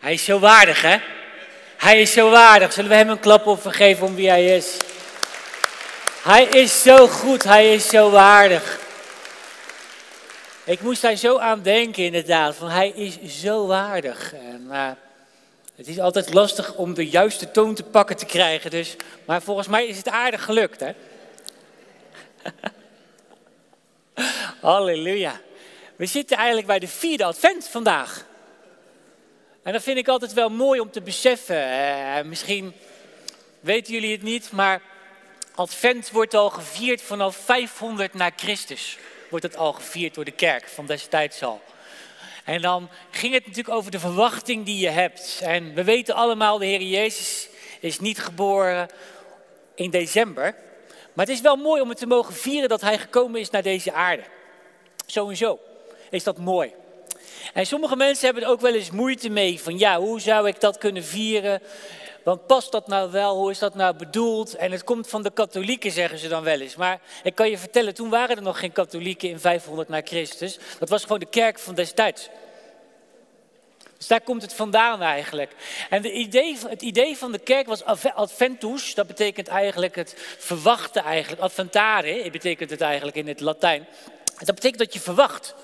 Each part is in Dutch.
Hij is zo waardig, hè? Hij is zo waardig. Zullen we hem een klap op geven om wie hij is? Hij is zo goed, hij is zo waardig. Ik moest daar zo aan denken, inderdaad. Van hij is zo waardig. En, uh, het is altijd lastig om de juiste toon te pakken te krijgen. Dus, maar volgens mij is het aardig gelukt, hè? Halleluja. We zitten eigenlijk bij de vierde advent vandaag. En dat vind ik altijd wel mooi om te beseffen. Uh, misschien weten jullie het niet, maar advent wordt al gevierd vanaf 500 na Christus. Wordt het al gevierd door de kerk van destijds al. En dan ging het natuurlijk over de verwachting die je hebt. En we weten allemaal, de Heer Jezus is niet geboren in december. Maar het is wel mooi om het te mogen vieren dat Hij gekomen is naar deze aarde. Sowieso is dat mooi. En sommige mensen hebben er ook wel eens moeite mee van ja, hoe zou ik dat kunnen vieren? Want past dat nou wel? Hoe is dat nou bedoeld? En het komt van de katholieken, zeggen ze dan wel eens. Maar ik kan je vertellen, toen waren er nog geen katholieken in 500 na Christus. Dat was gewoon de kerk van destijds. Dus daar komt het vandaan eigenlijk. En de idee, het idee van de kerk was adventus. Dat betekent eigenlijk het verwachten eigenlijk. Adventare betekent het eigenlijk in het Latijn. Dat betekent dat je verwacht.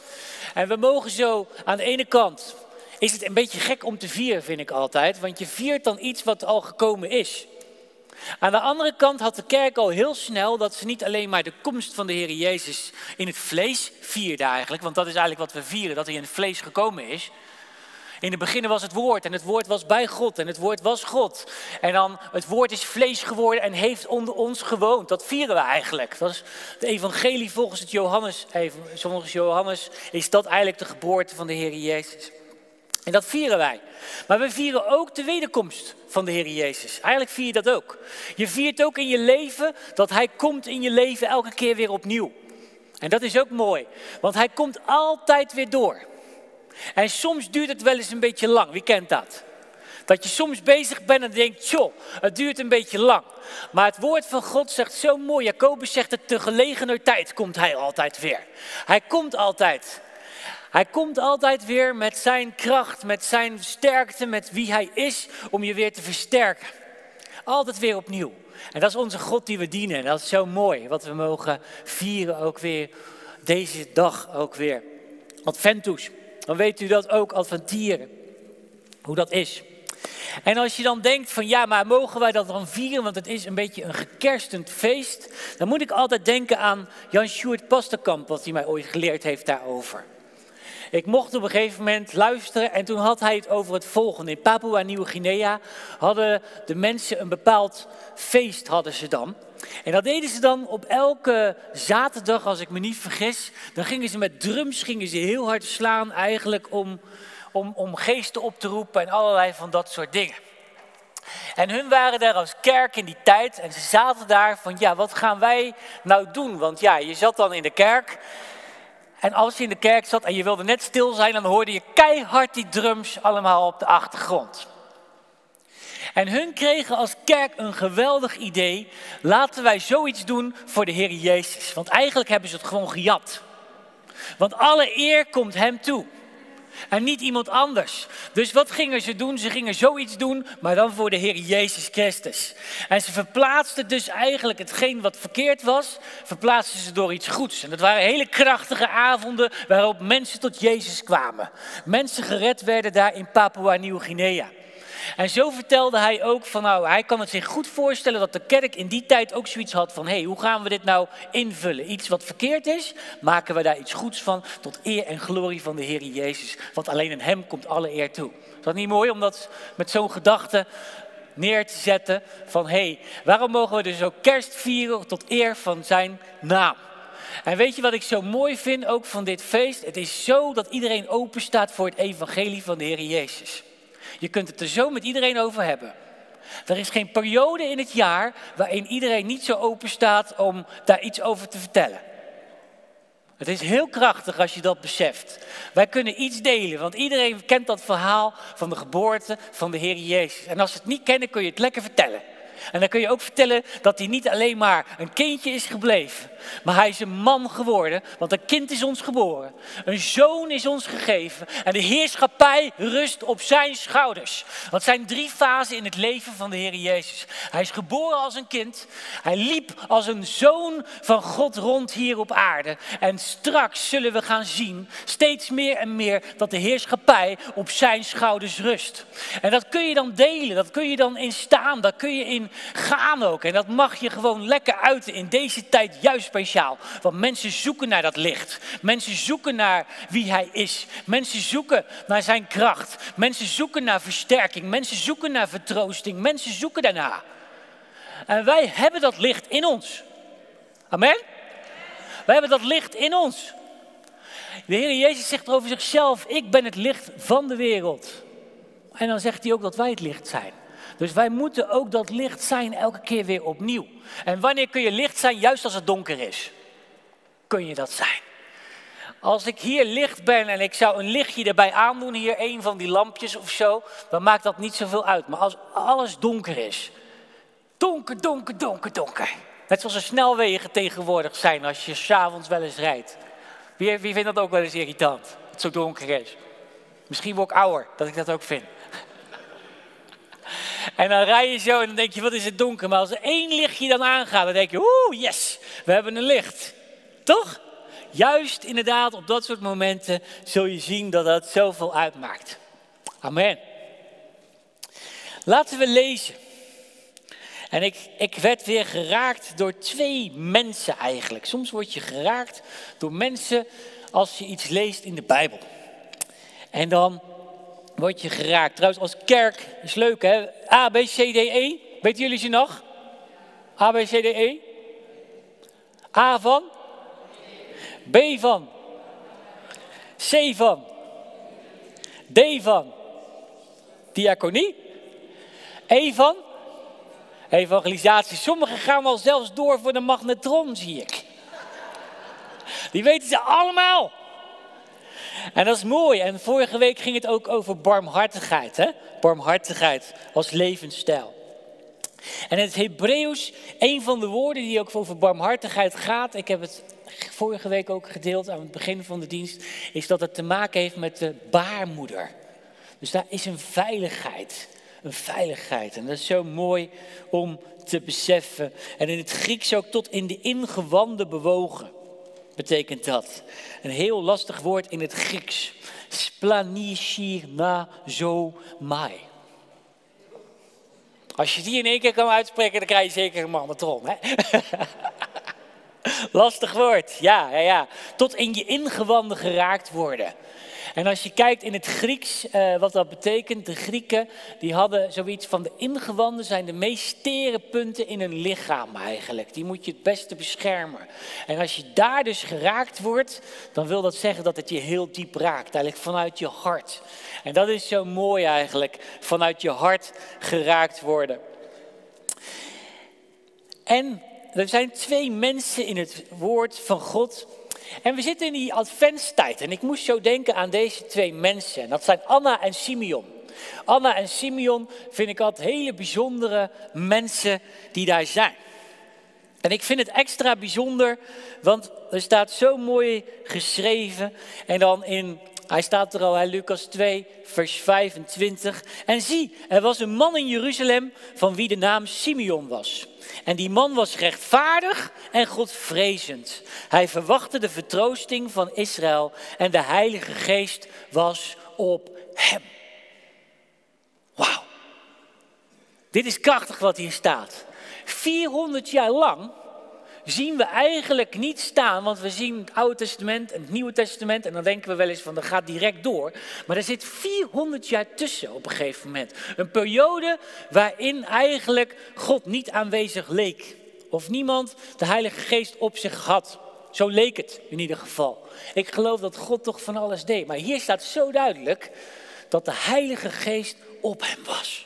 En we mogen zo aan de ene kant, is het een beetje gek om te vieren, vind ik altijd, want je viert dan iets wat al gekomen is. Aan de andere kant had de kerk al heel snel dat ze niet alleen maar de komst van de Heer Jezus in het vlees vierde eigenlijk, want dat is eigenlijk wat we vieren, dat hij in het vlees gekomen is. In het begin was het woord en het woord was bij God en het woord was God. En dan het woord is vlees geworden en heeft onder ons gewoond. Dat vieren we eigenlijk. Dat is de evangelie volgens het Johannes. Volgens Johannes is dat eigenlijk de geboorte van de Heer Jezus. En dat vieren wij. Maar we vieren ook de wederkomst van de Heer Jezus. Eigenlijk vier je dat ook. Je viert ook in je leven dat Hij komt in je leven elke keer weer opnieuw. En dat is ook mooi, want Hij komt altijd weer door. En soms duurt het wel eens een beetje lang. Wie kent dat? Dat je soms bezig bent en denkt, joh, het duurt een beetje lang. Maar het woord van God zegt zo mooi. Jacobus zegt het, te gelegener tijd komt hij altijd weer. Hij komt altijd. Hij komt altijd weer met zijn kracht, met zijn sterkte, met wie hij is, om je weer te versterken. Altijd weer opnieuw. En dat is onze God die we dienen. En dat is zo mooi, wat we mogen vieren ook weer, deze dag ook weer. Adventus dan weet u dat ook adventieren. Hoe dat is. En als je dan denkt van ja, maar mogen wij dat dan vieren, want het is een beetje een gekerstend feest. Dan moet ik altijd denken aan Jan Sjoerd Pasterkamp, wat hij mij ooit geleerd heeft daarover. Ik mocht op een gegeven moment luisteren en toen had hij het over het volgende. In Papua Nieuw-Guinea hadden de mensen een bepaald feest hadden ze dan. En dat deden ze dan op elke zaterdag, als ik me niet vergis. Dan gingen ze met drums gingen ze heel hard slaan eigenlijk om, om, om geesten op te roepen en allerlei van dat soort dingen. En hun waren daar als kerk in die tijd en ze zaten daar van ja, wat gaan wij nou doen? Want ja, je zat dan in de kerk en als je in de kerk zat en je wilde net stil zijn, dan hoorde je keihard die drums allemaal op de achtergrond. En hun kregen als kerk een geweldig idee. Laten wij zoiets doen voor de Heer Jezus. Want eigenlijk hebben ze het gewoon gejat. Want alle eer komt Hem toe. En niet iemand anders. Dus wat gingen ze doen? Ze gingen zoiets doen, maar dan voor de Heer Jezus Christus. En ze verplaatsten dus eigenlijk hetgeen wat verkeerd was, verplaatsten ze door iets goeds. En dat waren hele krachtige avonden waarop mensen tot Jezus kwamen. Mensen gered werden daar in Papua Nieuw-Guinea. En zo vertelde hij ook van nou, hij kan het zich goed voorstellen dat de kerk in die tijd ook zoiets had van hé, hey, hoe gaan we dit nou invullen? Iets wat verkeerd is, maken we daar iets goeds van tot eer en glorie van de Heer Jezus. Want alleen in hem komt alle eer toe. Is dat niet mooi om dat met zo'n gedachte neer te zetten van hé, hey, waarom mogen we dus ook kerst vieren tot eer van zijn naam? En weet je wat ik zo mooi vind ook van dit feest? Het is zo dat iedereen open staat voor het evangelie van de Heer Jezus. Je kunt het er zo met iedereen over hebben. Er is geen periode in het jaar waarin iedereen niet zo open staat om daar iets over te vertellen. Het is heel krachtig als je dat beseft. Wij kunnen iets delen, want iedereen kent dat verhaal van de geboorte van de Heer Jezus. En als ze het niet kennen, kun je het lekker vertellen. En dan kun je ook vertellen dat hij niet alleen maar een kindje is gebleven, maar hij is een man geworden, want een kind is ons geboren. Een zoon is ons gegeven en de heerschappij rust op zijn schouders. Dat zijn drie fasen in het leven van de Heer Jezus. Hij is geboren als een kind, hij liep als een zoon van God rond hier op aarde. En straks zullen we gaan zien, steeds meer en meer, dat de heerschappij op zijn schouders rust. En dat kun je dan delen, dat kun je dan in staan, dat kun je in gaan ook. En dat mag je gewoon lekker uiten in deze tijd juist speciaal. Want mensen zoeken naar dat licht. Mensen zoeken naar wie hij is. Mensen zoeken naar zijn kracht. Mensen zoeken naar versterking. Mensen zoeken naar vertroosting. Mensen zoeken daarna. En wij hebben dat licht in ons. Amen? Wij hebben dat licht in ons. De Heer Jezus zegt over zichzelf: Ik ben het licht van de wereld. En dan zegt hij ook dat wij het licht zijn. Dus wij moeten ook dat licht zijn elke keer weer opnieuw. En wanneer kun je licht zijn? Juist als het donker is. Kun je dat zijn. Als ik hier licht ben en ik zou een lichtje erbij aandoen, hier een van die lampjes of zo, dan maakt dat niet zoveel uit. Maar als alles donker is, donker, donker, donker, donker. Net zoals de snelwegen tegenwoordig zijn als je s'avonds wel eens rijdt. Wie, wie vindt dat ook wel eens irritant, dat het zo donker is? Misschien word ik ouder, dat ik dat ook vind. En dan rij je zo en dan denk je, wat is het donker. Maar als er één lichtje dan aangaat, dan denk je, oeh, yes, we hebben een licht. Toch? Juist inderdaad op dat soort momenten zul je zien dat dat zoveel uitmaakt. Amen. Laten we lezen. En ik, ik werd weer geraakt door twee mensen eigenlijk. Soms word je geraakt door mensen als je iets leest in de Bijbel. En dan word je geraakt. Trouwens, als kerk is leuk hè. A, B, C, D, E. Weten jullie ze nog? A, B, C, D, E. A van? B van? C van? D van? Diaconie? E van? Evangelisatie. Sommigen gaan wel zelfs door voor de magnetron, zie ik. Die weten ze allemaal. En dat is mooi. En vorige week ging het ook over barmhartigheid. Hè? Barmhartigheid als levensstijl. En in het Hebreeuws, een van de woorden die ook over barmhartigheid gaat, ik heb het vorige week ook gedeeld aan het begin van de dienst, is dat het te maken heeft met de baarmoeder. Dus daar is een veiligheid. Een veiligheid. En dat is zo mooi om te beseffen. En in het Grieks ook tot in de ingewanden bewogen betekent dat. Een heel lastig woord in het Grieks. mai. Als je die in één keer kan uitspreken, dan krijg je zeker een magnetron. Hè? lastig woord, ja, ja, ja. Tot in je ingewanden geraakt worden. En als je kijkt in het Grieks, uh, wat dat betekent, de Grieken, die hadden zoiets van de ingewanden zijn de meest tere punten in een lichaam eigenlijk. Die moet je het beste beschermen. En als je daar dus geraakt wordt, dan wil dat zeggen dat het je heel diep raakt, eigenlijk vanuit je hart. En dat is zo mooi eigenlijk, vanuit je hart geraakt worden. En er zijn twee mensen in het woord van God en we zitten in die adventstijd en ik moest zo denken aan deze twee mensen. En dat zijn Anna en Simeon. Anna en Simeon vind ik altijd hele bijzondere mensen die daar zijn. En ik vind het extra bijzonder, want er staat zo mooi geschreven. En dan in, hij staat er al, in Lucas 2, vers 25. En zie, er was een man in Jeruzalem van wie de naam Simeon was. En die man was rechtvaardig en godvrezend. Hij verwachtte de vertroosting van Israël en de Heilige Geest was op hem. Wauw. Dit is krachtig wat hier staat. 400 jaar lang zien we eigenlijk niet staan, want we zien het Oude Testament en het Nieuwe Testament en dan denken we wel eens van dat gaat direct door. Maar er zit 400 jaar tussen op een gegeven moment. Een periode waarin eigenlijk God niet aanwezig leek. Of niemand de Heilige Geest op zich had. Zo leek het in ieder geval. Ik geloof dat God toch van alles deed. Maar hier staat zo duidelijk dat de Heilige Geest op hem was.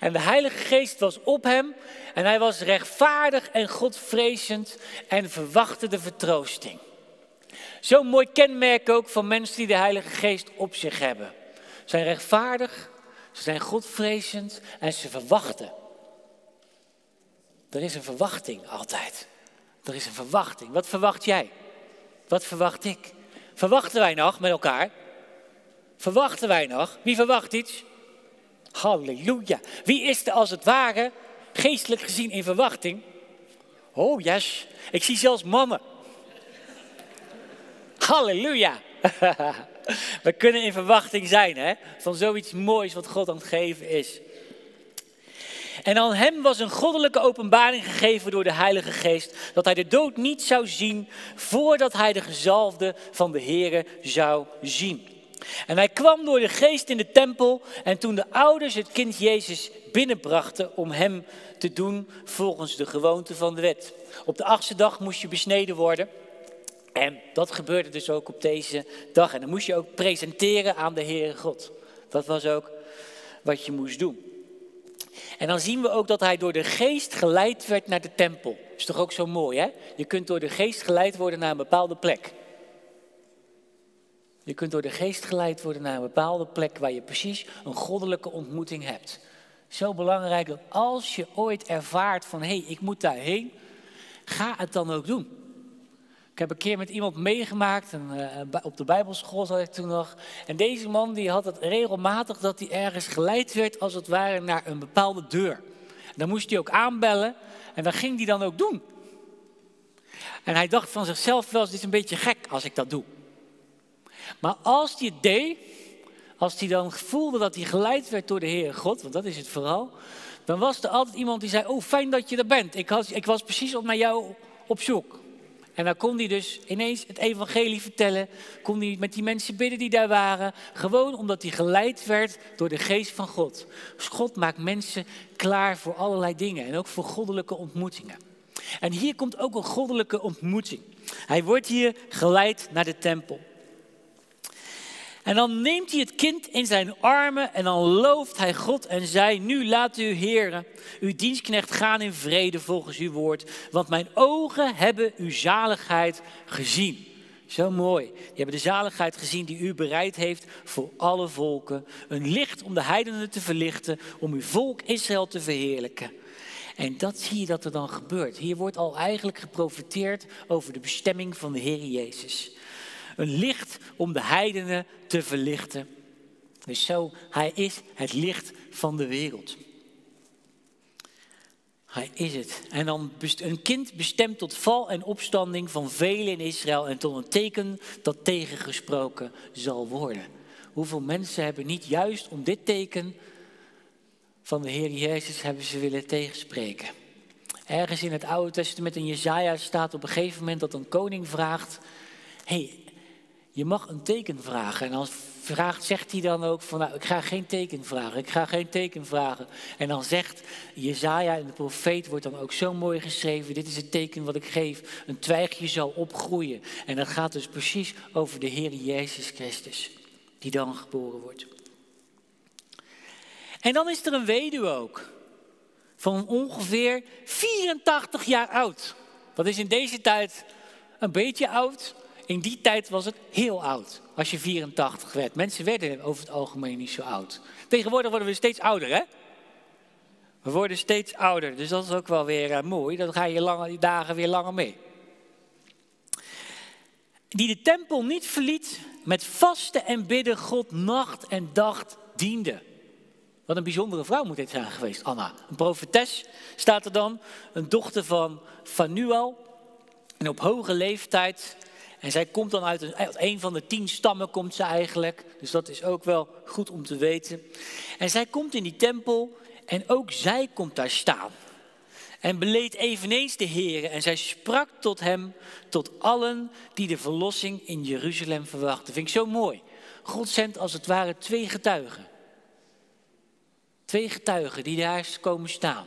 En de Heilige Geest was op hem en hij was rechtvaardig en godvrezend en verwachtte de vertroosting. Zo'n mooi kenmerk ook van mensen die de Heilige Geest op zich hebben. Zijn rechtvaardig, Ze zijn godvrezend en ze verwachten. Er is een verwachting altijd. Er is een verwachting. Wat verwacht jij? Wat verwacht ik? Verwachten wij nog met elkaar? Verwachten wij nog? Wie verwacht iets? Halleluja. Wie is er als het ware, geestelijk gezien, in verwachting? Oh yes, ik zie zelfs mannen. Halleluja. We kunnen in verwachting zijn hè, van zoiets moois wat God aan het geven is. En aan hem was een goddelijke openbaring gegeven door de Heilige Geest, dat hij de dood niet zou zien voordat hij de gezalfde van de Here zou zien. En hij kwam door de geest in de tempel en toen de ouders het kind Jezus binnenbrachten om hem te doen volgens de gewoonte van de wet. Op de achtste dag moest je besneden worden. En dat gebeurde dus ook op deze dag. En dan moest je ook presenteren aan de Heere God. Dat was ook wat je moest doen. En dan zien we ook dat hij door de geest geleid werd naar de tempel. Is toch ook zo mooi, hè? Je kunt door de geest geleid worden naar een bepaalde plek. Je kunt door de geest geleid worden naar een bepaalde plek waar je precies een goddelijke ontmoeting hebt. Zo belangrijk dat als je ooit ervaart van hé, hey, ik moet daarheen, ga het dan ook doen. Ik heb een keer met iemand meegemaakt, en, uh, op de Bijbelschool zat ik toen nog. En deze man die had het regelmatig dat hij ergens geleid werd als het ware naar een bepaalde deur. Dan moest hij ook aanbellen en dan ging hij dan ook doen. En hij dacht van zichzelf wel, dit is een beetje gek als ik dat doe. Maar als hij het deed, als hij dan voelde dat hij geleid werd door de Heer God, want dat is het vooral, dan was er altijd iemand die zei, oh fijn dat je er bent. Ik, ik was precies op naar jou op zoek. En dan kon hij dus ineens het evangelie vertellen, kon hij met die mensen bidden die daar waren, gewoon omdat hij geleid werd door de geest van God. Dus God maakt mensen klaar voor allerlei dingen en ook voor goddelijke ontmoetingen. En hier komt ook een goddelijke ontmoeting. Hij wordt hier geleid naar de tempel. En dan neemt hij het kind in zijn armen en dan looft hij God en zei, nu laat u heren, uw dienstknecht gaan in vrede volgens uw woord, want mijn ogen hebben uw zaligheid gezien. Zo mooi. Die hebben de zaligheid gezien die u bereid heeft voor alle volken. Een licht om de heidenen te verlichten, om uw volk Israël te verheerlijken. En dat zie je dat er dan gebeurt. Hier wordt al eigenlijk geprofiteerd over de bestemming van de Heer Jezus. Een licht om de heidenen te verlichten. Dus zo, hij is het licht van de wereld. Hij is het. En dan een kind bestemd tot val en opstanding van velen in Israël en tot een teken dat tegengesproken zal worden. Hoeveel mensen hebben niet juist om dit teken van de Heer Jezus hebben ze willen tegenspreken. Ergens in het Oude Testament in Jezaja staat op een gegeven moment dat een koning vraagt: hey, je mag een teken vragen. En als vraagt, zegt hij dan ook van, nou, ik ga geen teken vragen, ik ga geen teken vragen. En dan zegt Jezaja en de profeet wordt dan ook zo mooi geschreven, dit is het teken wat ik geef. Een twijgje zal opgroeien. En dat gaat dus precies over de Heer Jezus Christus, die dan geboren wordt. En dan is er een weduwe ook, van ongeveer 84 jaar oud. Dat is in deze tijd een beetje oud, in die tijd was het heel oud als je 84 werd. Mensen werden over het algemeen niet zo oud. Tegenwoordig worden we steeds ouder, hè? We worden steeds ouder, dus dat is ook wel weer uh, mooi. Dan ga je lange, dagen weer langer mee. Die de tempel niet verliet, met vasten en bidden God nacht en dag diende. Wat een bijzondere vrouw moet dit zijn geweest, Anna. Een profetes staat er dan, een dochter van Fanuel. En op hoge leeftijd en zij komt dan uit een, een van de tien stammen, komt ze eigenlijk. Dus dat is ook wel goed om te weten. En zij komt in die tempel en ook zij komt daar staan. En beleed eveneens de Heer. En zij sprak tot hem, tot allen die de verlossing in Jeruzalem verwachten. Vind ik zo mooi. God zendt als het ware twee getuigen. Twee getuigen die daar komen staan.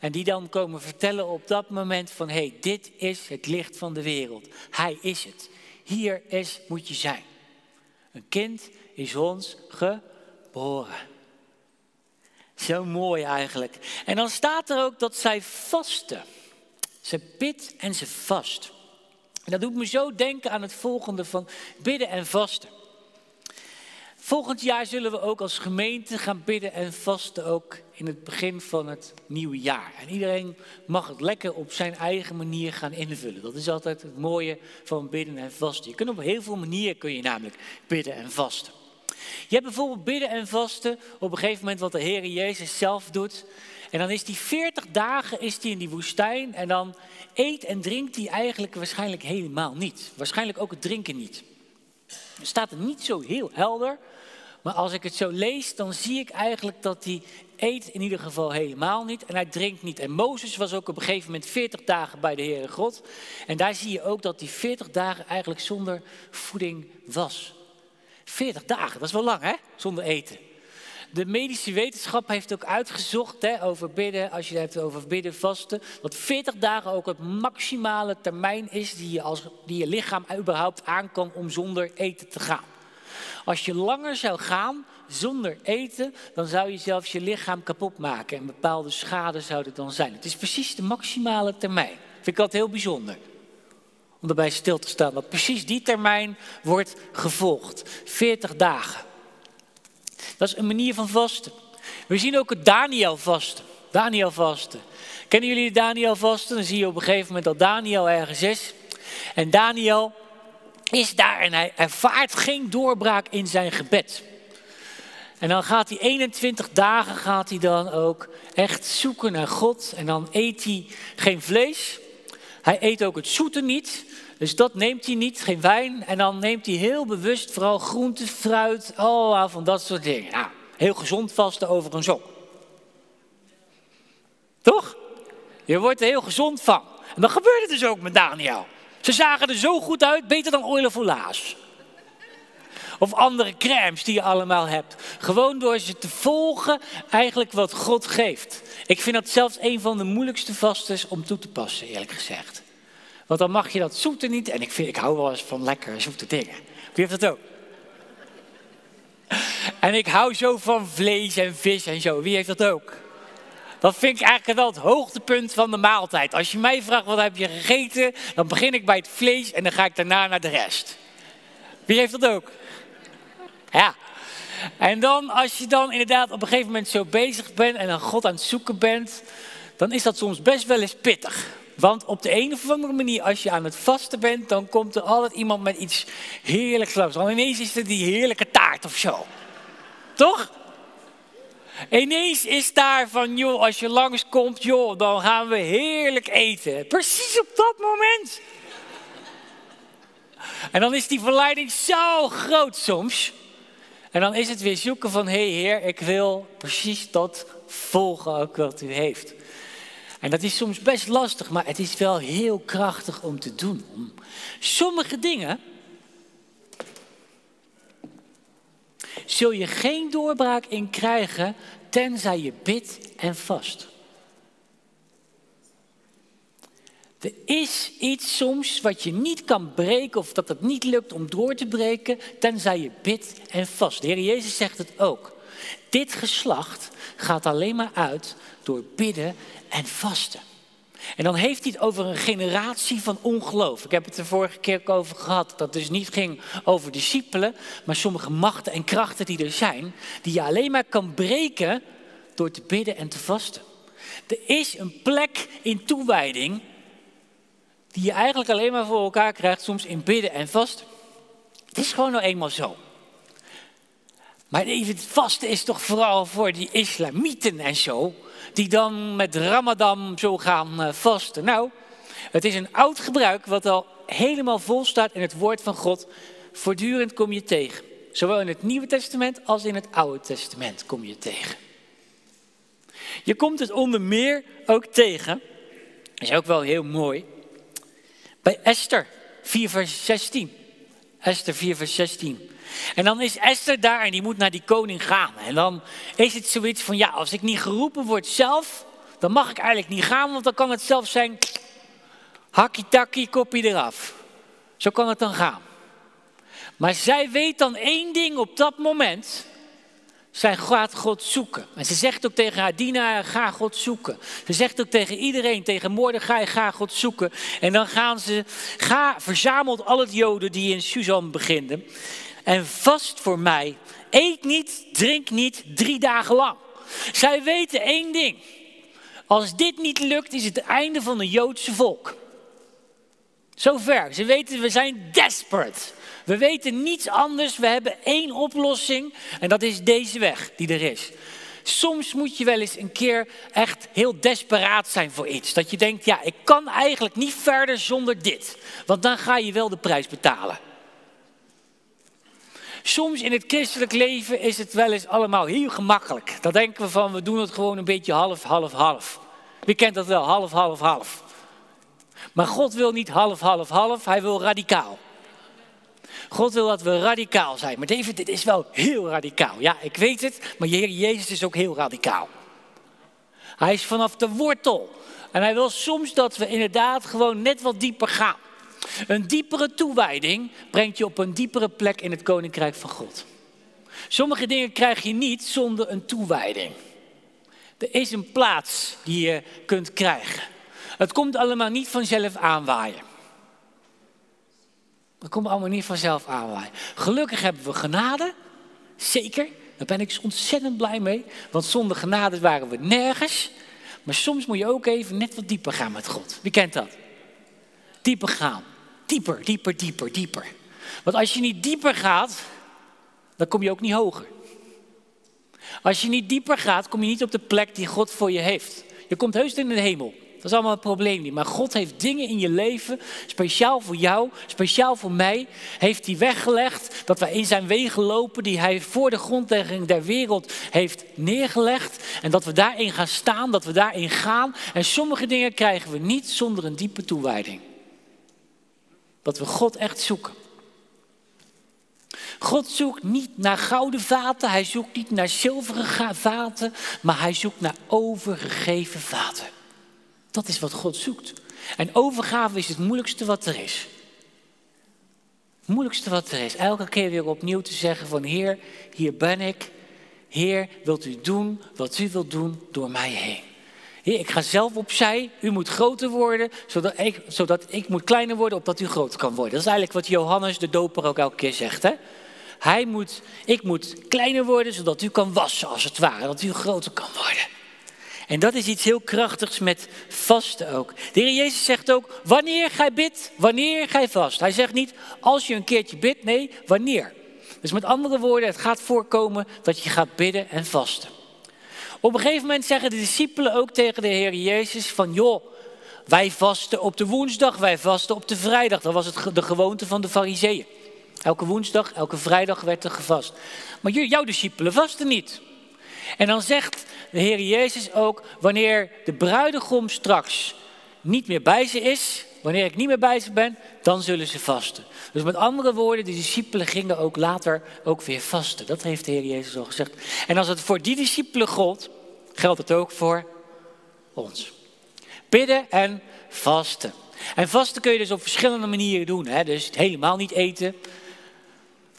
En die dan komen vertellen op dat moment van, hé, hey, dit is het licht van de wereld. Hij is het. Hier is, moet je zijn. Een kind is ons geboren. Zo mooi eigenlijk. En dan staat er ook dat zij vasten. Ze bidt en ze vast. Dat doet me zo denken aan het volgende van bidden en vasten. Volgend jaar zullen we ook als gemeente gaan bidden en vasten ook in het begin van het nieuwe jaar. En iedereen mag het lekker op zijn eigen manier gaan invullen. Dat is altijd het mooie van bidden en vasten. Je kunt op heel veel manieren kun je namelijk bidden en vasten. Je hebt bijvoorbeeld bidden en vasten op een gegeven moment wat de Heer Jezus zelf doet. En dan is die 40 dagen is die in die woestijn en dan eet en drinkt hij eigenlijk waarschijnlijk helemaal niet. Waarschijnlijk ook het drinken niet. Er staat er niet zo heel helder, maar als ik het zo lees, dan zie ik eigenlijk dat hij eet in ieder geval helemaal niet en hij drinkt niet. En Mozes was ook op een gegeven moment 40 dagen bij de Heere God. En daar zie je ook dat die 40 dagen eigenlijk zonder voeding was. 40 dagen, dat is wel lang hè, zonder eten. De medische wetenschap heeft ook uitgezocht hè, over bidden, als je het hebt over bidden, vasten, dat 40 dagen ook het maximale termijn is die je, als, die je lichaam überhaupt aan kan om zonder eten te gaan. Als je langer zou gaan zonder eten, dan zou je zelfs je lichaam kapot maken en bepaalde schade zouden dan zijn. Het is precies de maximale termijn. Vind ik altijd heel bijzonder om erbij stil te staan. Dat precies die termijn wordt gevolgd. 40 dagen. Dat is een manier van vasten. We zien ook het Daniel vasten. Daniel vasten. Kennen jullie Daniel vasten? Dan zie je op een gegeven moment dat Daniel ergens is. En Daniel is daar en hij ervaart geen doorbraak in zijn gebed. En dan gaat hij 21 dagen gaat hij dan ook echt zoeken naar God. En dan eet hij geen vlees. Hij eet ook het zoete niet. Dus dat neemt hij niet, geen wijn. En dan neemt hij heel bewust vooral groente, fruit, oh, van dat soort dingen. Nou, heel gezond vasten over een zon. Toch? Je wordt er heel gezond van. En dat gebeurde dus ook met Daniel. Ze zagen er zo goed uit, beter dan olie folaas. Of andere crèmes die je allemaal hebt. Gewoon door ze te volgen, eigenlijk wat God geeft. Ik vind dat zelfs een van de moeilijkste vastes om toe te passen, eerlijk gezegd. Want dan mag je dat zoete niet. En ik, vind, ik hou wel eens van lekker zoete dingen. Wie heeft dat ook? En ik hou zo van vlees en vis en zo. Wie heeft dat ook? Dat vind ik eigenlijk wel het hoogtepunt van de maaltijd. Als je mij vraagt wat heb je gegeten, dan begin ik bij het vlees en dan ga ik daarna naar de rest. Wie heeft dat ook? Ja. En dan, als je dan inderdaad op een gegeven moment zo bezig bent en dan God aan het zoeken bent, dan is dat soms best wel eens pittig. Want op de een of andere manier, als je aan het vasten bent, dan komt er altijd iemand met iets heerlijks langs. Dan ineens is er die heerlijke taart of zo. Toch? Ineens is daar van, joh, als je langskomt, joh, dan gaan we heerlijk eten. Precies op dat moment. En dan is die verleiding zo groot soms. En dan is het weer zoeken van, hé hey heer, ik wil precies dat volgen ook wat u heeft. En dat is soms best lastig, maar het is wel heel krachtig om te doen. Sommige dingen zul je geen doorbraak in krijgen tenzij je bidt en vast. Er is iets soms wat je niet kan breken of dat het niet lukt om door te breken tenzij je bidt en vast. De Heer Jezus zegt het ook. Dit geslacht gaat alleen maar uit door bidden en vasten. En dan heeft hij het over een generatie van ongeloof. Ik heb het de vorige keer ook over gehad. Dat het dus niet ging over discipelen, maar sommige machten en krachten die er zijn, die je alleen maar kan breken door te bidden en te vasten. Er is een plek in toewijding die je eigenlijk alleen maar voor elkaar krijgt, soms in bidden en vasten. Het is gewoon nou eenmaal zo. Maar even het vasten is toch vooral voor die islamieten en zo die dan met Ramadan zo gaan eh, vasten. Nou, het is een oud gebruik wat al helemaal vol staat in het woord van God. Voortdurend kom je tegen. Zowel in het Nieuwe Testament als in het Oude Testament kom je tegen. Je komt het onder meer ook tegen, is ook wel heel mooi, bij Esther 4 vers 16. Esther 4 vers 16. En dan is Esther daar en die moet naar die koning gaan. En dan is het zoiets van, ja, als ik niet geroepen word zelf, dan mag ik eigenlijk niet gaan, want dan kan het zelf zijn, hakkie-takkie, kopje eraf. Zo kan het dan gaan. Maar zij weet dan één ding op dat moment. Zij gaat God zoeken. En ze zegt ook tegen haar dienaar, ga God zoeken. Ze zegt ook tegen iedereen, tegen Mordechai, ga God zoeken. En dan gaan ze, ga, verzamelt al het joden die in Suzan beginnen. en vast voor mij. Eet niet, drink niet, drie dagen lang. Zij weten één ding. Als dit niet lukt, is het het einde van het Joodse volk. Zover. Ze weten, we zijn desperate. We weten niets anders. We hebben één oplossing. En dat is deze weg die er is. Soms moet je wel eens een keer echt heel desperaat zijn voor iets. Dat je denkt, ja, ik kan eigenlijk niet verder zonder dit. Want dan ga je wel de prijs betalen. Soms in het christelijk leven is het wel eens allemaal heel gemakkelijk. Dan denken we van, we doen het gewoon een beetje half, half, half. Wie kent dat wel, half, half, half. Maar God wil niet half, half, half, hij wil radicaal. God wil dat we radicaal zijn. Maar David, dit is wel heel radicaal. Ja, ik weet het, maar Heer Jezus is ook heel radicaal. Hij is vanaf de wortel. En hij wil soms dat we inderdaad gewoon net wat dieper gaan. Een diepere toewijding brengt je op een diepere plek in het koninkrijk van God. Sommige dingen krijg je niet zonder een toewijding. Er is een plaats die je kunt krijgen. Het komt allemaal niet vanzelf aanwaaien. Dat komt allemaal niet vanzelf aanwaaien. Gelukkig hebben we genade. Zeker. Daar ben ik ontzettend blij mee. Want zonder genade waren we nergens. Maar soms moet je ook even net wat dieper gaan met God. Wie kent dat? Dieper gaan. Dieper, dieper, dieper, dieper. Want als je niet dieper gaat, dan kom je ook niet hoger. Als je niet dieper gaat, kom je niet op de plek die God voor je heeft. Je komt heus in de hemel. Dat is allemaal het probleem niet. Maar God heeft dingen in je leven, speciaal voor jou, speciaal voor mij, heeft hij weggelegd. Dat wij in zijn wegen lopen die hij voor de grondlegging der wereld heeft neergelegd. En dat we daarin gaan staan, dat we daarin gaan. En sommige dingen krijgen we niet zonder een diepe toewijding. Dat we God echt zoeken. God zoekt niet naar gouden vaten, hij zoekt niet naar zilveren vaten, maar hij zoekt naar overgegeven vaten. Dat is wat God zoekt. En overgave is het moeilijkste wat er is. Het moeilijkste wat er is. Elke keer weer opnieuw te zeggen van Heer, hier ben ik. Heer, wilt u doen wat u wilt doen door mij heen. Heer, ik ga zelf opzij. U moet groter worden, zodat ik, zodat ik moet kleiner worden, opdat u groter kan worden. Dat is eigenlijk wat Johannes de doper ook elke keer zegt. Hè? Hij moet, ik moet kleiner worden, zodat u kan wassen als het ware. Dat u groter kan worden. En dat is iets heel krachtigs met vasten ook. De Heer Jezus zegt ook, wanneer gij bidt, wanneer gij vast. Hij zegt niet, als je een keertje bidt, nee, wanneer. Dus met andere woorden, het gaat voorkomen dat je gaat bidden en vasten. Op een gegeven moment zeggen de discipelen ook tegen de Heer Jezus van, joh, wij vasten op de woensdag, wij vasten op de vrijdag. Dat was het, de gewoonte van de fariseeën. Elke woensdag, elke vrijdag werd er gevast. Maar jouw discipelen vasten niet. En dan zegt de Heer Jezus ook, wanneer de bruidegom straks niet meer bij ze is, wanneer ik niet meer bij ze ben, dan zullen ze vasten. Dus met andere woorden, de discipelen gingen ook later ook weer vasten. Dat heeft de Heer Jezus al gezegd. En als het voor die discipelen gold, geldt het ook voor ons. Bidden en vasten. En vasten kun je dus op verschillende manieren doen. Hè? Dus helemaal niet eten.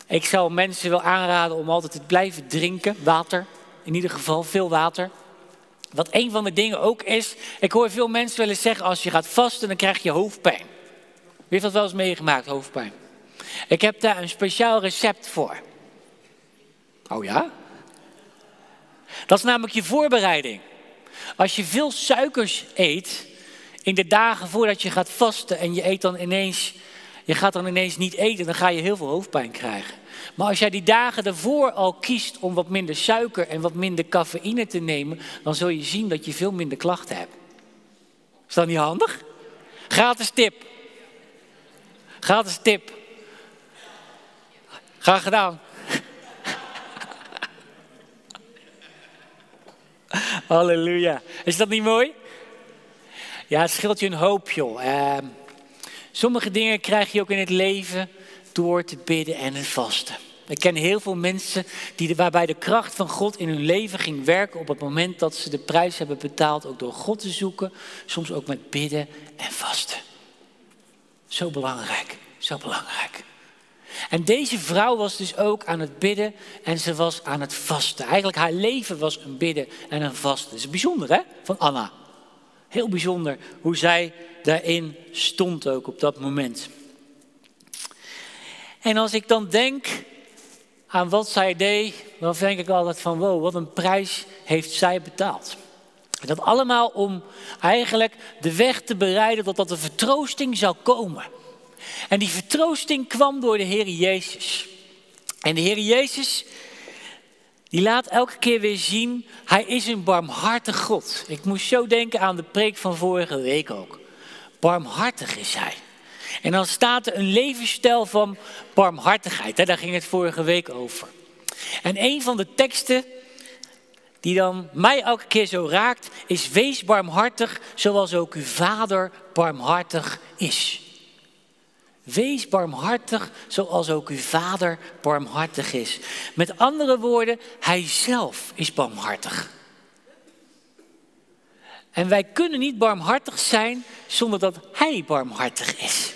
Ik zou mensen wel aanraden om altijd te blijven drinken, water in ieder geval veel water. Wat een van de dingen ook is, ik hoor veel mensen wel eens zeggen, als je gaat vasten, dan krijg je hoofdpijn. Wie heeft dat wel eens meegemaakt, hoofdpijn? Ik heb daar een speciaal recept voor. Oh ja? Dat is namelijk je voorbereiding. Als je veel suikers eet in de dagen voordat je gaat vasten en je eet dan ineens, je gaat dan ineens niet eten, dan ga je heel veel hoofdpijn krijgen. Maar als jij die dagen daarvoor al kiest om wat minder suiker en wat minder cafeïne te nemen, dan zul je zien dat je veel minder klachten hebt. Is dat niet handig? Gratis tip. Gratis tip. Graag gedaan. Halleluja. Is dat niet mooi? Ja, het scheelt je een hoop, joh. Uh, sommige dingen krijg je ook in het leven door te bidden en het vasten. Ik ken heel veel mensen die, waarbij de kracht van God in hun leven ging werken op het moment dat ze de prijs hebben betaald, ook door God te zoeken, soms ook met bidden en vasten. Zo belangrijk, zo belangrijk. En deze vrouw was dus ook aan het bidden en ze was aan het vasten. Eigenlijk haar leven was een bidden en een vasten. Dat is bijzonder hè, van Anna. Heel bijzonder hoe zij daarin stond ook op dat moment. En als ik dan denk aan wat zij deed, dan denk ik altijd van wow, wat een prijs heeft zij betaald. En dat allemaal om eigenlijk de weg te bereiden tot dat de vertroosting zou komen. En die vertroosting kwam door de Heer Jezus. En de Heer Jezus, die laat elke keer weer zien, hij is een barmhartig God. Ik moest zo denken aan de preek van vorige week ook. Barmhartig is hij. En dan staat er een levensstijl van barmhartigheid. Daar ging het vorige week over. En een van de teksten die dan mij elke keer zo raakt, is wees barmhartig zoals ook uw vader barmhartig is. Wees barmhartig zoals ook uw vader barmhartig is. Met andere woorden, hij zelf is barmhartig. En wij kunnen niet barmhartig zijn zonder dat hij barmhartig is.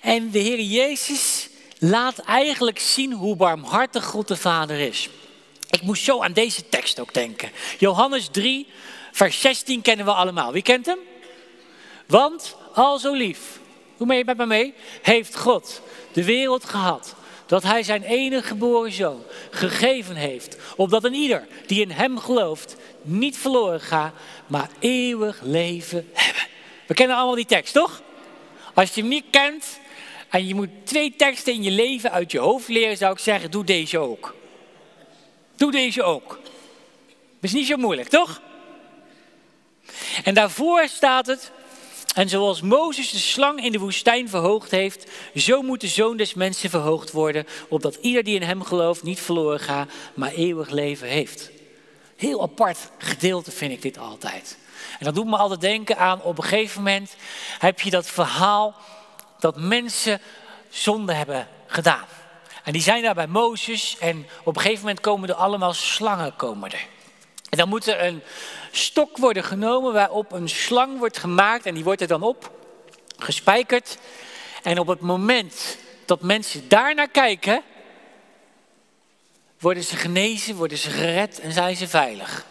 En de Heer Jezus laat eigenlijk zien hoe barmhartig God de Vader is. Ik moest zo aan deze tekst ook denken. Johannes 3, vers 16 kennen we allemaal. Wie kent hem? Want al zo lief, hoe mee met me mee? Heeft God de wereld gehad dat hij zijn enige geboren zoon gegeven heeft, opdat een ieder die in hem gelooft niet verloren gaat, maar eeuwig leven hebben. We kennen allemaal die tekst, toch? Als je hem niet kent en je moet twee teksten in je leven uit je hoofd leren, zou ik zeggen, doe deze ook. Doe deze ook. Is niet zo moeilijk, toch? En daarvoor staat het, en zoals Mozes de slang in de woestijn verhoogd heeft, zo moet de zoon des mensen verhoogd worden, opdat ieder die in hem gelooft niet verloren gaat, maar eeuwig leven heeft. Heel apart gedeelte vind ik dit altijd. En dat doet me altijd denken aan, op een gegeven moment heb je dat verhaal dat mensen zonde hebben gedaan. En die zijn daar bij Mozes en op een gegeven moment komen er allemaal slangen komen er. En dan moet er een stok worden genomen waarop een slang wordt gemaakt en die wordt er dan op gespijkerd. En op het moment dat mensen daar naar kijken, worden ze genezen, worden ze gered en zijn ze veilig.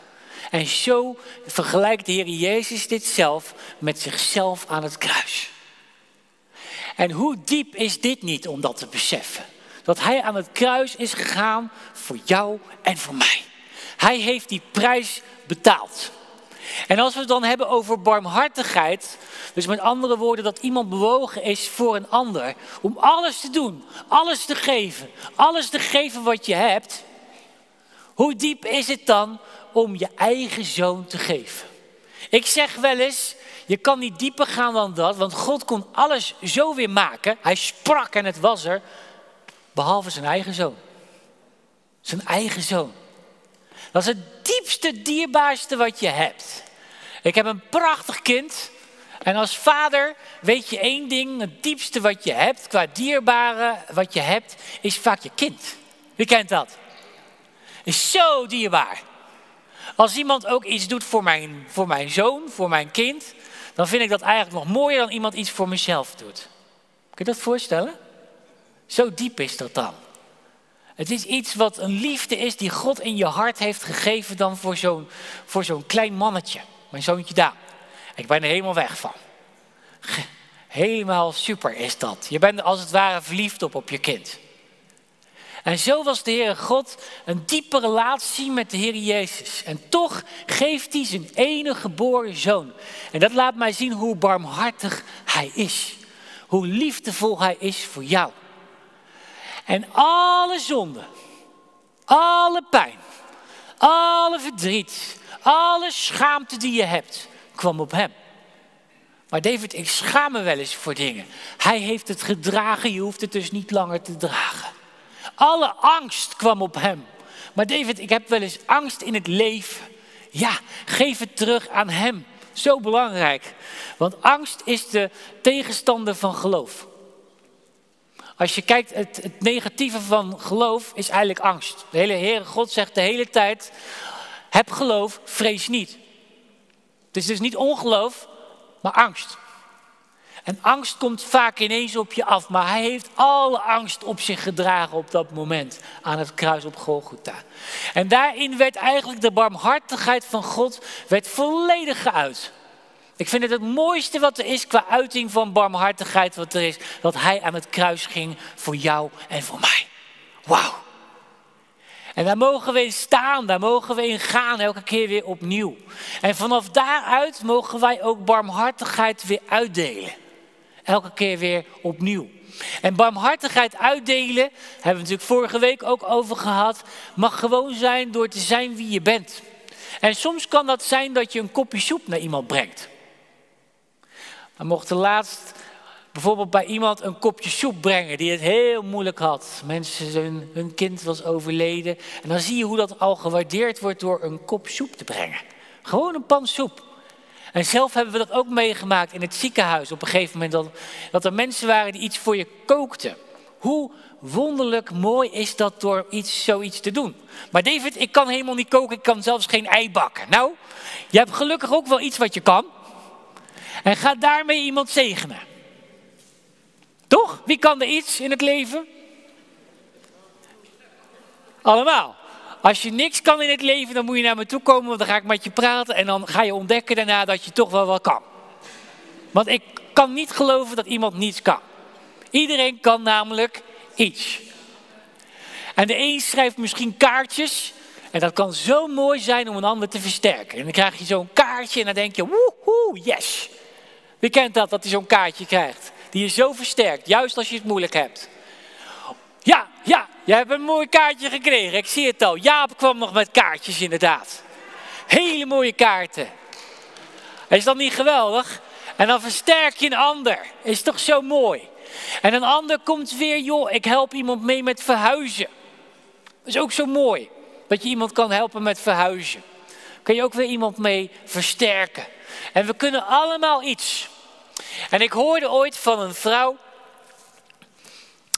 En zo vergelijkt de Heer Jezus dit zelf met zichzelf aan het kruis. En hoe diep is dit niet om dat te beseffen? Dat hij aan het kruis is gegaan voor jou en voor mij. Hij heeft die prijs betaald. En als we het dan hebben over barmhartigheid, dus met andere woorden dat iemand bewogen is voor een ander, om alles te doen, alles te geven, alles te geven wat je hebt, hoe diep is het dan om je eigen zoon te geven? Ik zeg wel eens, je kan niet dieper gaan dan dat, want God kon alles zo weer maken. Hij sprak en het was er, behalve zijn eigen zoon. Zijn eigen zoon. Dat is het diepste, dierbaarste wat je hebt. Ik heb een prachtig kind. En als vader weet je één ding: het diepste wat je hebt, qua dierbare wat je hebt, is vaak je kind. Wie kent dat? Is zo dierbaar. Als iemand ook iets doet voor mijn, voor mijn zoon, voor mijn kind, dan vind ik dat eigenlijk nog mooier dan iemand iets voor mezelf doet. Kun je dat voorstellen? Zo diep is dat dan. Het is iets wat een liefde is die God in je hart heeft gegeven dan voor zo'n, voor zo'n klein mannetje. Mijn zoontje Daan. Ik ben er helemaal weg van. Helemaal super is dat. Je bent als het ware verliefd op, op je kind. En zo was de Heere God een diepe relatie met de Heer Jezus. En toch geeft hij zijn enige geboren zoon. En dat laat mij zien hoe barmhartig hij is. Hoe liefdevol hij is voor jou. En alle zonde, alle pijn, alle verdriet, alle schaamte die je hebt, kwam op hem. Maar David, ik schaam me wel eens voor dingen. Hij heeft het gedragen, je hoeft het dus niet langer te dragen. Alle angst kwam op hem. Maar David, ik heb wel eens angst in het leven. Ja, geef het terug aan hem. Zo belangrijk. Want angst is de tegenstander van geloof. Als je kijkt, het, het negatieve van geloof is eigenlijk angst. De hele Heere God zegt de hele tijd, heb geloof, vrees niet. Het is dus niet ongeloof, maar angst. En angst komt vaak ineens op je af, maar hij heeft alle angst op zich gedragen op dat moment aan het kruis op Golgotha. En daarin werd eigenlijk de barmhartigheid van God werd volledig geuit. Ik vind het het mooiste wat er is qua uiting van barmhartigheid wat er is, dat hij aan het kruis ging voor jou en voor mij. Wauw. En daar mogen we in staan, daar mogen we in gaan, elke keer weer opnieuw. En vanaf daaruit mogen wij ook barmhartigheid weer uitdelen. Elke keer weer opnieuw. En barmhartigheid uitdelen, hebben we natuurlijk vorige week ook over gehad, mag gewoon zijn door te zijn wie je bent. En soms kan dat zijn dat je een kopje soep naar iemand brengt. We mochten laatst bijvoorbeeld bij iemand een kopje soep brengen die het heel moeilijk had. Mensen, hun, hun kind was overleden. En dan zie je hoe dat al gewaardeerd wordt door een kop soep te brengen. Gewoon een pan soep. En zelf hebben we dat ook meegemaakt in het ziekenhuis. Op een gegeven moment dat, dat er mensen waren die iets voor je kookten. Hoe wonderlijk mooi is dat door iets, zoiets te doen. Maar David, ik kan helemaal niet koken, ik kan zelfs geen ei bakken. Nou, je hebt gelukkig ook wel iets wat je kan. En ga daarmee iemand zegenen. Toch? Wie kan er iets in het leven? Allemaal. Als je niks kan in het leven, dan moet je naar me toe komen, want dan ga ik met je praten en dan ga je ontdekken daarna dat je toch wel wat kan. Want ik kan niet geloven dat iemand niets kan. Iedereen kan namelijk iets. En de een schrijft misschien kaartjes. En dat kan zo mooi zijn om een ander te versterken. En dan krijg je zo'n kaartje en dan denk je, woehoe, yes. Wie kent dat, dat hij zo'n kaartje krijgt? Die je zo versterkt, juist als je het moeilijk hebt. Ja, ja, je hebt een mooi kaartje gekregen. Ik zie het al. Jaap kwam nog met kaartjes inderdaad. Hele mooie kaarten. Is dat niet geweldig? En dan versterk je een ander. Is toch zo mooi? En een ander komt weer, joh, ik help iemand mee met verhuizen. Dat is ook zo mooi. Dat je iemand kan helpen met verhuizen. Kun je ook weer iemand mee versterken. En we kunnen allemaal iets. En ik hoorde ooit van een vrouw.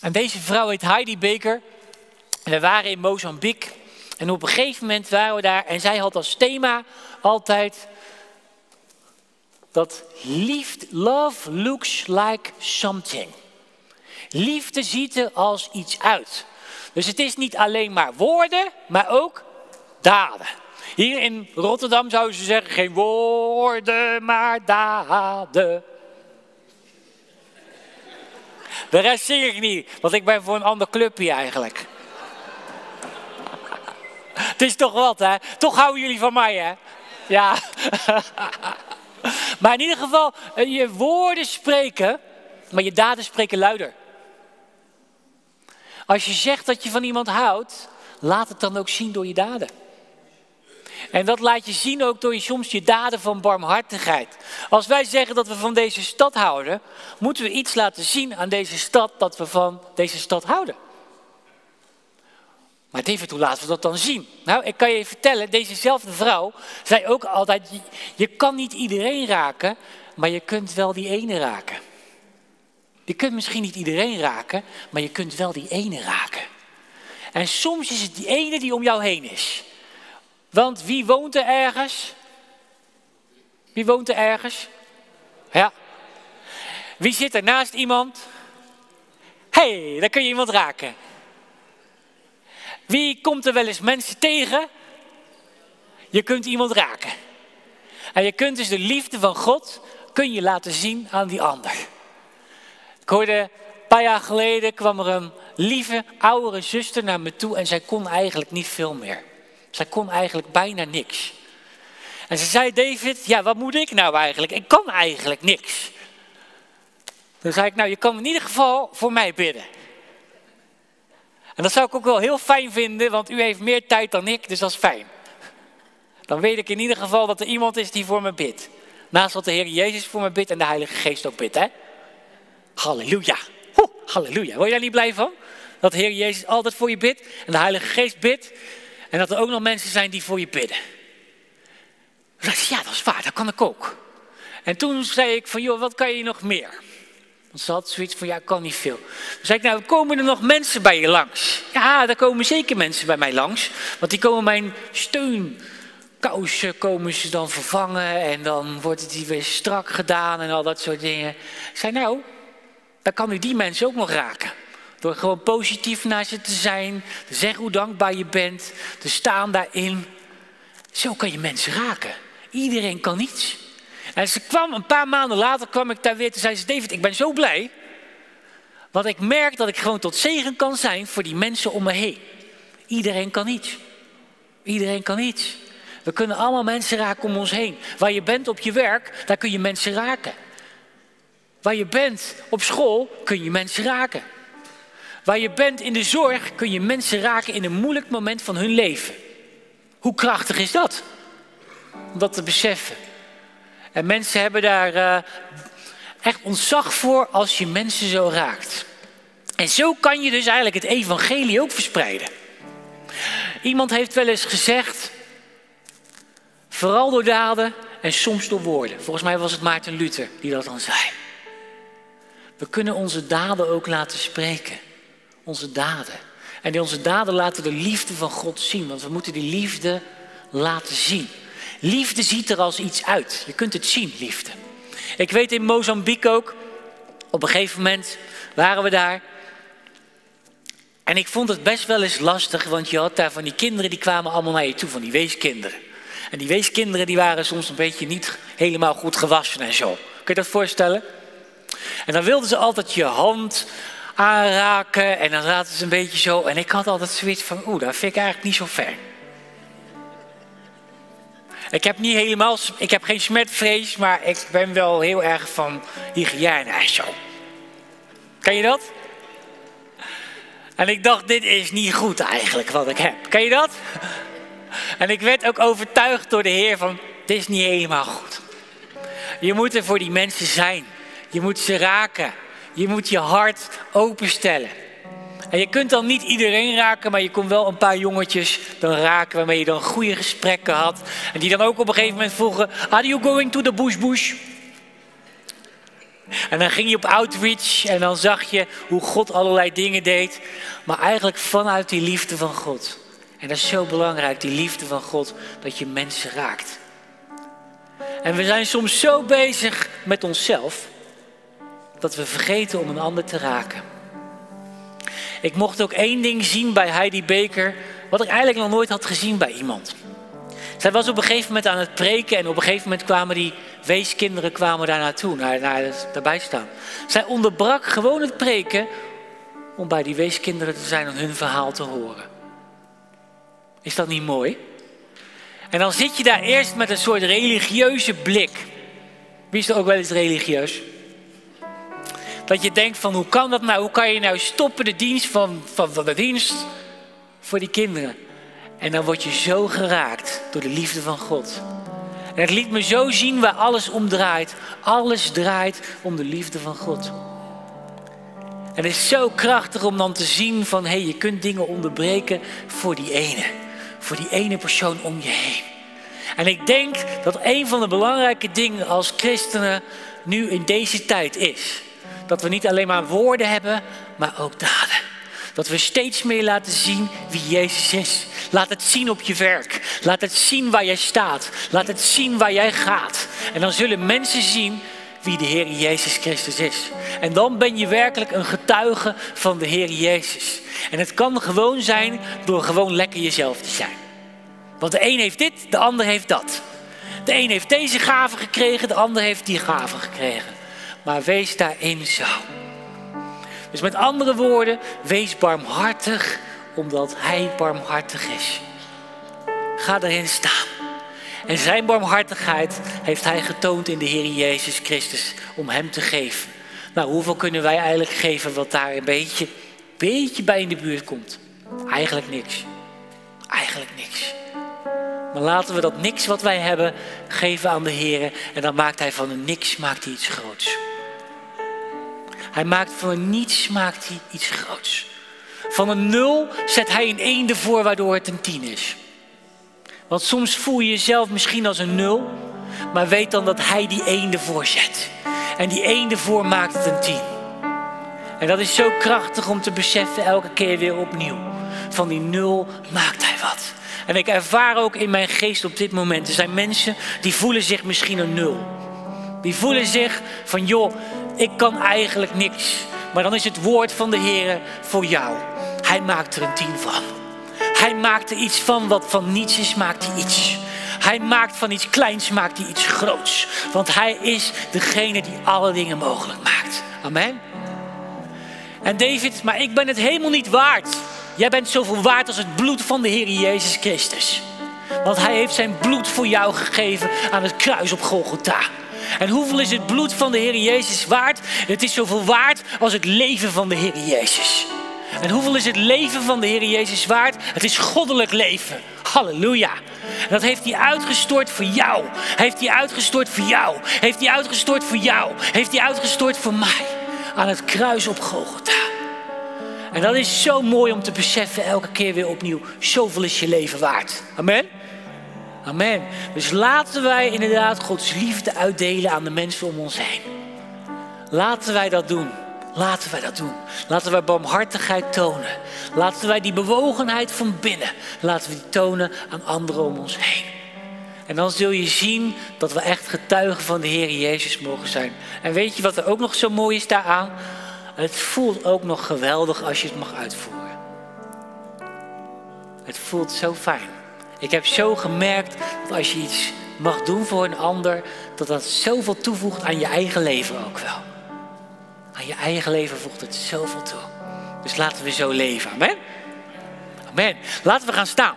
En deze vrouw heet Heidi Baker. We waren in Mozambique. En op een gegeven moment waren we daar. En zij had als thema altijd. Dat liefde, love looks like something. Liefde ziet er als iets uit. Dus het is niet alleen maar woorden, maar ook daden. Hier in Rotterdam zouden ze zeggen: geen woorden, maar daden. De rest zing ik niet, want ik ben voor een ander clubje eigenlijk. Het is toch wat, hè? Toch houden jullie van mij, hè? Ja. Maar in ieder geval, eh, je woorden spreken, maar je daden spreken luider. Als je zegt dat je van iemand houdt, laat het dan ook zien door je daden. En dat laat je zien ook door je, soms je daden van barmhartigheid. Als wij zeggen dat we van deze stad houden, moeten we iets laten zien aan deze stad dat we van deze stad houden. Maar David, hoe laten we dat dan zien? Nou, ik kan je vertellen, dezezelfde vrouw zei ook altijd, je kan niet iedereen raken, maar je kunt wel die ene raken. Je kunt misschien niet iedereen raken, maar je kunt wel die ene raken. En soms is het die ene die om jou heen is. Want wie woont er ergens? Wie woont er ergens? Ja. Wie zit er naast iemand? Hey, daar kun je iemand raken. Wie komt er wel eens mensen tegen? Je kunt iemand raken. En je kunt dus de liefde van God kun je laten zien aan die ander. Ik hoorde een paar jaar geleden kwam er een lieve oudere zuster naar me toe en zij kon eigenlijk niet veel meer. Zij kon eigenlijk bijna niks. En ze zei, David, ja, wat moet ik nou eigenlijk? Ik kan eigenlijk niks. Dan zei ik, nou, je kan in ieder geval voor mij bidden. En dat zou ik ook wel heel fijn vinden, want u heeft meer tijd dan ik, dus dat is fijn. Dan weet ik in ieder geval dat er iemand is die voor me bidt. Naast wat de Heer Jezus voor me bidt en de Heilige Geest ook bidt, hè? Halleluja. halleluja. Word je daar niet blij van? Dat de Heer Jezus altijd voor je bidt en de Heilige Geest bidt. En dat er ook nog mensen zijn die voor je bidden. Toen zei ja, dat is waar, dat kan ik ook. En toen zei ik van, joh, wat kan je nog meer? Want ze had zoiets van, ja, ik kan niet veel. Toen zei ik, nou, komen er nog mensen bij je langs? Ja, daar komen zeker mensen bij mij langs. Want die komen mijn steunkousen komen ze dan vervangen. En dan wordt het weer strak gedaan en al dat soort dingen. Ik zei, nou, dan kan u die mensen ook nog raken. Door gewoon positief naar ze te zijn, te zeggen hoe dankbaar je bent, te staan daarin. Zo kan je mensen raken. Iedereen kan iets. En ze kwam een paar maanden later, kwam ik daar weer, toen zei ze, David, ik ben zo blij. Want ik merk dat ik gewoon tot zegen kan zijn voor die mensen om me heen. Iedereen kan iets. Iedereen kan iets. We kunnen allemaal mensen raken om ons heen. Waar je bent op je werk, daar kun je mensen raken. Waar je bent op school, kun je mensen raken. Waar je bent in de zorg, kun je mensen raken in een moeilijk moment van hun leven. Hoe krachtig is dat? Om dat te beseffen. En mensen hebben daar uh, echt ontzag voor als je mensen zo raakt. En zo kan je dus eigenlijk het evangelie ook verspreiden. Iemand heeft wel eens gezegd, vooral door daden en soms door woorden. Volgens mij was het Maarten Luther die dat dan zei. We kunnen onze daden ook laten spreken. Onze daden. En die onze daden laten de liefde van God zien. Want we moeten die liefde laten zien. Liefde ziet er als iets uit. Je kunt het zien, liefde. Ik weet in Mozambique ook. Op een gegeven moment waren we daar. En ik vond het best wel eens lastig, want je had daar van die kinderen die kwamen allemaal naar je toe, van die weeskinderen. En die weeskinderen die waren soms een beetje niet helemaal goed gewassen en zo. Kun je dat voorstellen? En dan wilden ze altijd je hand aanraken en dan zaten ze een beetje zo. En ik had altijd zoiets van, oeh, dat vind ik eigenlijk niet zo fijn. Ik heb niet helemaal, ik heb geen smetvrees, maar ik ben wel heel erg van hygiëne en zo. Kan je dat? En ik dacht, dit is niet goed eigenlijk wat ik heb. Kan je dat? En ik werd ook overtuigd door de Heer van, dit is niet helemaal goed. Je moet er voor die mensen zijn. Je moet ze raken. Je moet je hart openstellen. En je kunt dan niet iedereen raken, maar je kon wel een paar jongetjes dan raken waarmee je dan goede gesprekken had. En die dan ook op een gegeven moment vroegen, are you going to the bush bush? En dan ging je op outreach en dan zag je hoe God allerlei dingen deed. Maar eigenlijk vanuit die liefde van God. En dat is zo belangrijk, die liefde van God, dat je mensen raakt. En we zijn soms zo bezig met onszelf dat we vergeten om een ander te raken. Ik mocht ook één ding zien bij Heidi Baker, wat ik eigenlijk nog nooit had gezien bij iemand. Zij was op een gegeven moment aan het preken en op een gegeven moment kwamen die weeskinderen kwamen daar naartoe, naar, naar daarbij staan. Zij onderbrak gewoon het preken om bij die weeskinderen te zijn en hun verhaal te horen. Is dat niet mooi? En dan zit je daar eerst met een soort religieuze blik. Wie is er ook wel eens religieus? Dat je denkt van hoe kan dat nou? Hoe kan je nou stoppen de dienst van, van, de dienst voor die kinderen? En dan word je zo geraakt door de liefde van God. En het liet me zo zien waar alles om draait. Alles draait om de liefde van God. En het is zo krachtig om dan te zien van hé, hey, je kunt dingen onderbreken voor die ene. Voor die ene persoon om je heen. En ik denk dat een van de belangrijke dingen als christenen nu in deze tijd is dat we niet alleen maar woorden hebben, maar ook daden. Dat we steeds meer laten zien wie Jezus is. Laat het zien op je werk. Laat het zien waar jij staat. Laat het zien waar jij gaat. En dan zullen mensen zien wie de Heer Jezus Christus is. En dan ben je werkelijk een getuige van de Heer Jezus. En het kan gewoon zijn door gewoon lekker jezelf te zijn. Want de een heeft dit, de ander heeft dat. De een heeft deze gave gekregen, de ander heeft die gave gekregen maar wees daarin zo. Dus met andere woorden, wees barmhartig omdat Hij barmhartig is. Ga erin staan. En zijn barmhartigheid heeft Hij getoond in de Heer Jezus Christus om Hem te geven. Nou, hoeveel kunnen wij eigenlijk geven wat daar een beetje, beetje bij in de buurt komt? Eigenlijk niks. Eigenlijk niks. Maar laten we dat niks wat wij hebben geven aan de Heer. En dan maakt Hij van een niks maakt hij iets groots. Hij maakt van niets maakt hij iets groots. Van een nul zet hij een één ervoor waardoor het een tien is. Want soms voel je jezelf misschien als een nul, maar weet dan dat hij die één ervoor zet. En die één ervoor maakt het een tien. En dat is zo krachtig om te beseffen elke keer weer opnieuw. Van die nul maakt hij wat. En ik ervaar ook in mijn geest op dit moment. Er zijn mensen die voelen zich misschien een nul. Die voelen zich van joh, ik kan eigenlijk niks. Maar dan is het woord van de Heer voor jou. Hij maakt er een tien van. Hij maakt er iets van wat van niets is, maakt hij iets. Hij maakt van iets kleins, maakt hij iets groots. Want hij is degene die alle dingen mogelijk maakt. Amen. En David, maar ik ben het helemaal niet waard. Jij bent zoveel waard als het bloed van de Heer Jezus Christus. Want hij heeft zijn bloed voor jou gegeven aan het kruis op Golgotha. En hoeveel is het bloed van de Heer Jezus waard? Het is zoveel waard als het leven van de Heer Jezus. En hoeveel is het leven van de Heer Jezus waard? Het is goddelijk leven. Halleluja. Dat heeft hij uitgestort voor jou. Heeft hij uitgestort voor jou. Heeft hij uitgestort voor jou. Heeft hij uitgestort voor mij. Aan het kruis op Golgotha. En dat is zo mooi om te beseffen elke keer weer opnieuw. Zoveel is je leven waard. Amen. Amen. Dus laten wij inderdaad Gods liefde uitdelen aan de mensen om ons heen. Laten wij dat doen. Laten wij dat doen. Laten wij barmhartigheid tonen. Laten wij die bewogenheid van binnen, laten we die tonen aan anderen om ons heen. En dan zul je zien dat we echt getuigen van de Heer Jezus mogen zijn. En weet je wat er ook nog zo mooi is daaraan? Het voelt ook nog geweldig als je het mag uitvoeren. Het voelt zo fijn. Ik heb zo gemerkt dat als je iets mag doen voor een ander, dat dat zoveel toevoegt aan je eigen leven ook wel. Aan je eigen leven voegt het zoveel toe. Dus laten we zo leven. Amen. Amen. Laten we gaan staan.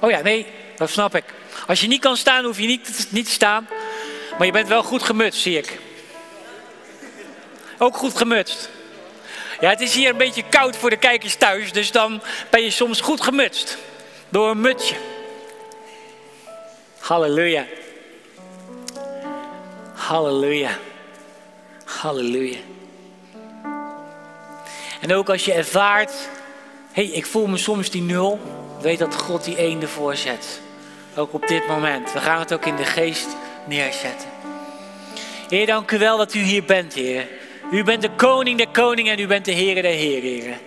Oh ja, nee, dat snap ik. Als je niet kan staan, hoef je niet, niet te staan. Maar je bent wel goed gemutst, zie ik. Ook goed gemutst. Ja, het is hier een beetje koud voor de kijkers thuis, dus dan ben je soms goed gemutst. Door een mutsje. Halleluja. Halleluja. Halleluja. En ook als je ervaart, hé, hey, ik voel me soms die nul, weet dat God die één ervoor zet. Ook op dit moment. We gaan het ook in de geest neerzetten. Heer, dank u wel dat u hier bent, Heer. U bent de koning der koningen en u bent de Heer der heren,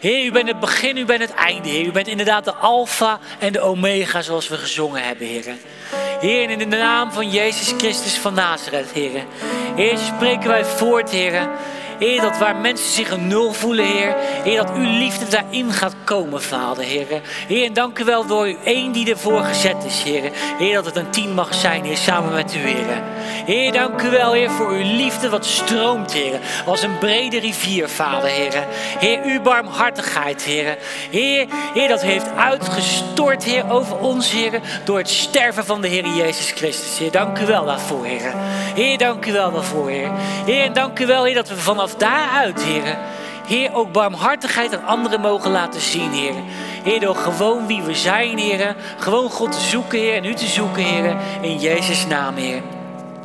Heer. u bent het begin, u bent het einde, Heer. U bent inderdaad de alfa en de omega, zoals we gezongen hebben, Heer. Heer, in de naam van Jezus Christus van Nazareth, Heer. Heer, spreken wij voort, Heer. Heer, dat waar mensen zich een nul voelen, Heer. Heer, dat uw liefde daarin gaat komen, Vader, Heer. Heer, en dank u wel voor u één die ervoor gezet is, Heer. Heer, dat het een team mag zijn, Heer, samen met u, Heer. Heer, dank u wel, Heer, voor uw liefde wat stroomt, Heer. Als een brede rivier, Vader, Heer. Heer, uw barmhartigheid, Heer. Heer, Heer, dat heeft uitgestort, Heer, over ons, Heer. Door het sterven van de Heer Jezus Christus, Heer. Dank u wel daarvoor, Heer. Heer, dank u wel daarvoor, Heer. Heer, dank u wel, Heer, dat we vanaf daaruit, Heer. Heer, ook barmhartigheid aan anderen mogen laten zien, Heer. Heer, door gewoon wie we zijn, Heer. Gewoon God te zoeken, Heer, en u te zoeken, Heer. In Jezus' naam, Heer.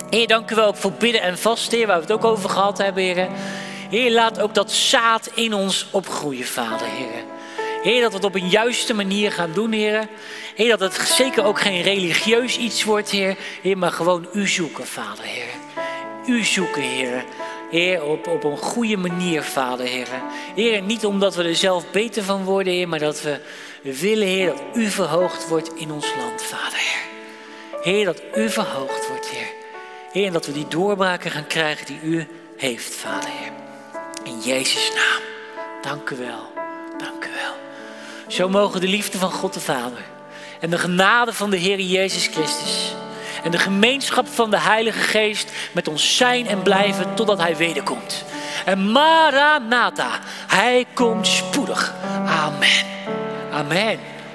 Heer, dank u wel ook voor bidden en vasten, Heer, waar we het ook over gehad hebben, Heer. Heer, laat ook dat zaad in ons opgroeien, Vader, Heer. Heer, dat we het op een juiste manier gaan doen, Heer. Heer, dat het zeker ook geen religieus iets wordt, Heer. Heer, maar gewoon u zoeken, Vader, Heer. U zoeken, Heer. Heer, op, op een goede manier, Vader, Heer. Heer, niet omdat we er zelf beter van worden, Heer, maar dat we willen, Heer, dat U verhoogd wordt in ons land, Vader, Heer. Heer, dat U verhoogd wordt, Heer. Heer, en dat we die doorbraken gaan krijgen die U heeft, Vader, Heer. In Jezus' naam. Dank U wel. Dank U wel. Zo mogen de liefde van God de Vader en de genade van de Heer Jezus Christus en de gemeenschap van de Heilige Geest met ons zijn en blijven totdat Hij wederkomt. En Maranatha, Hij komt spoedig. Amen. Amen.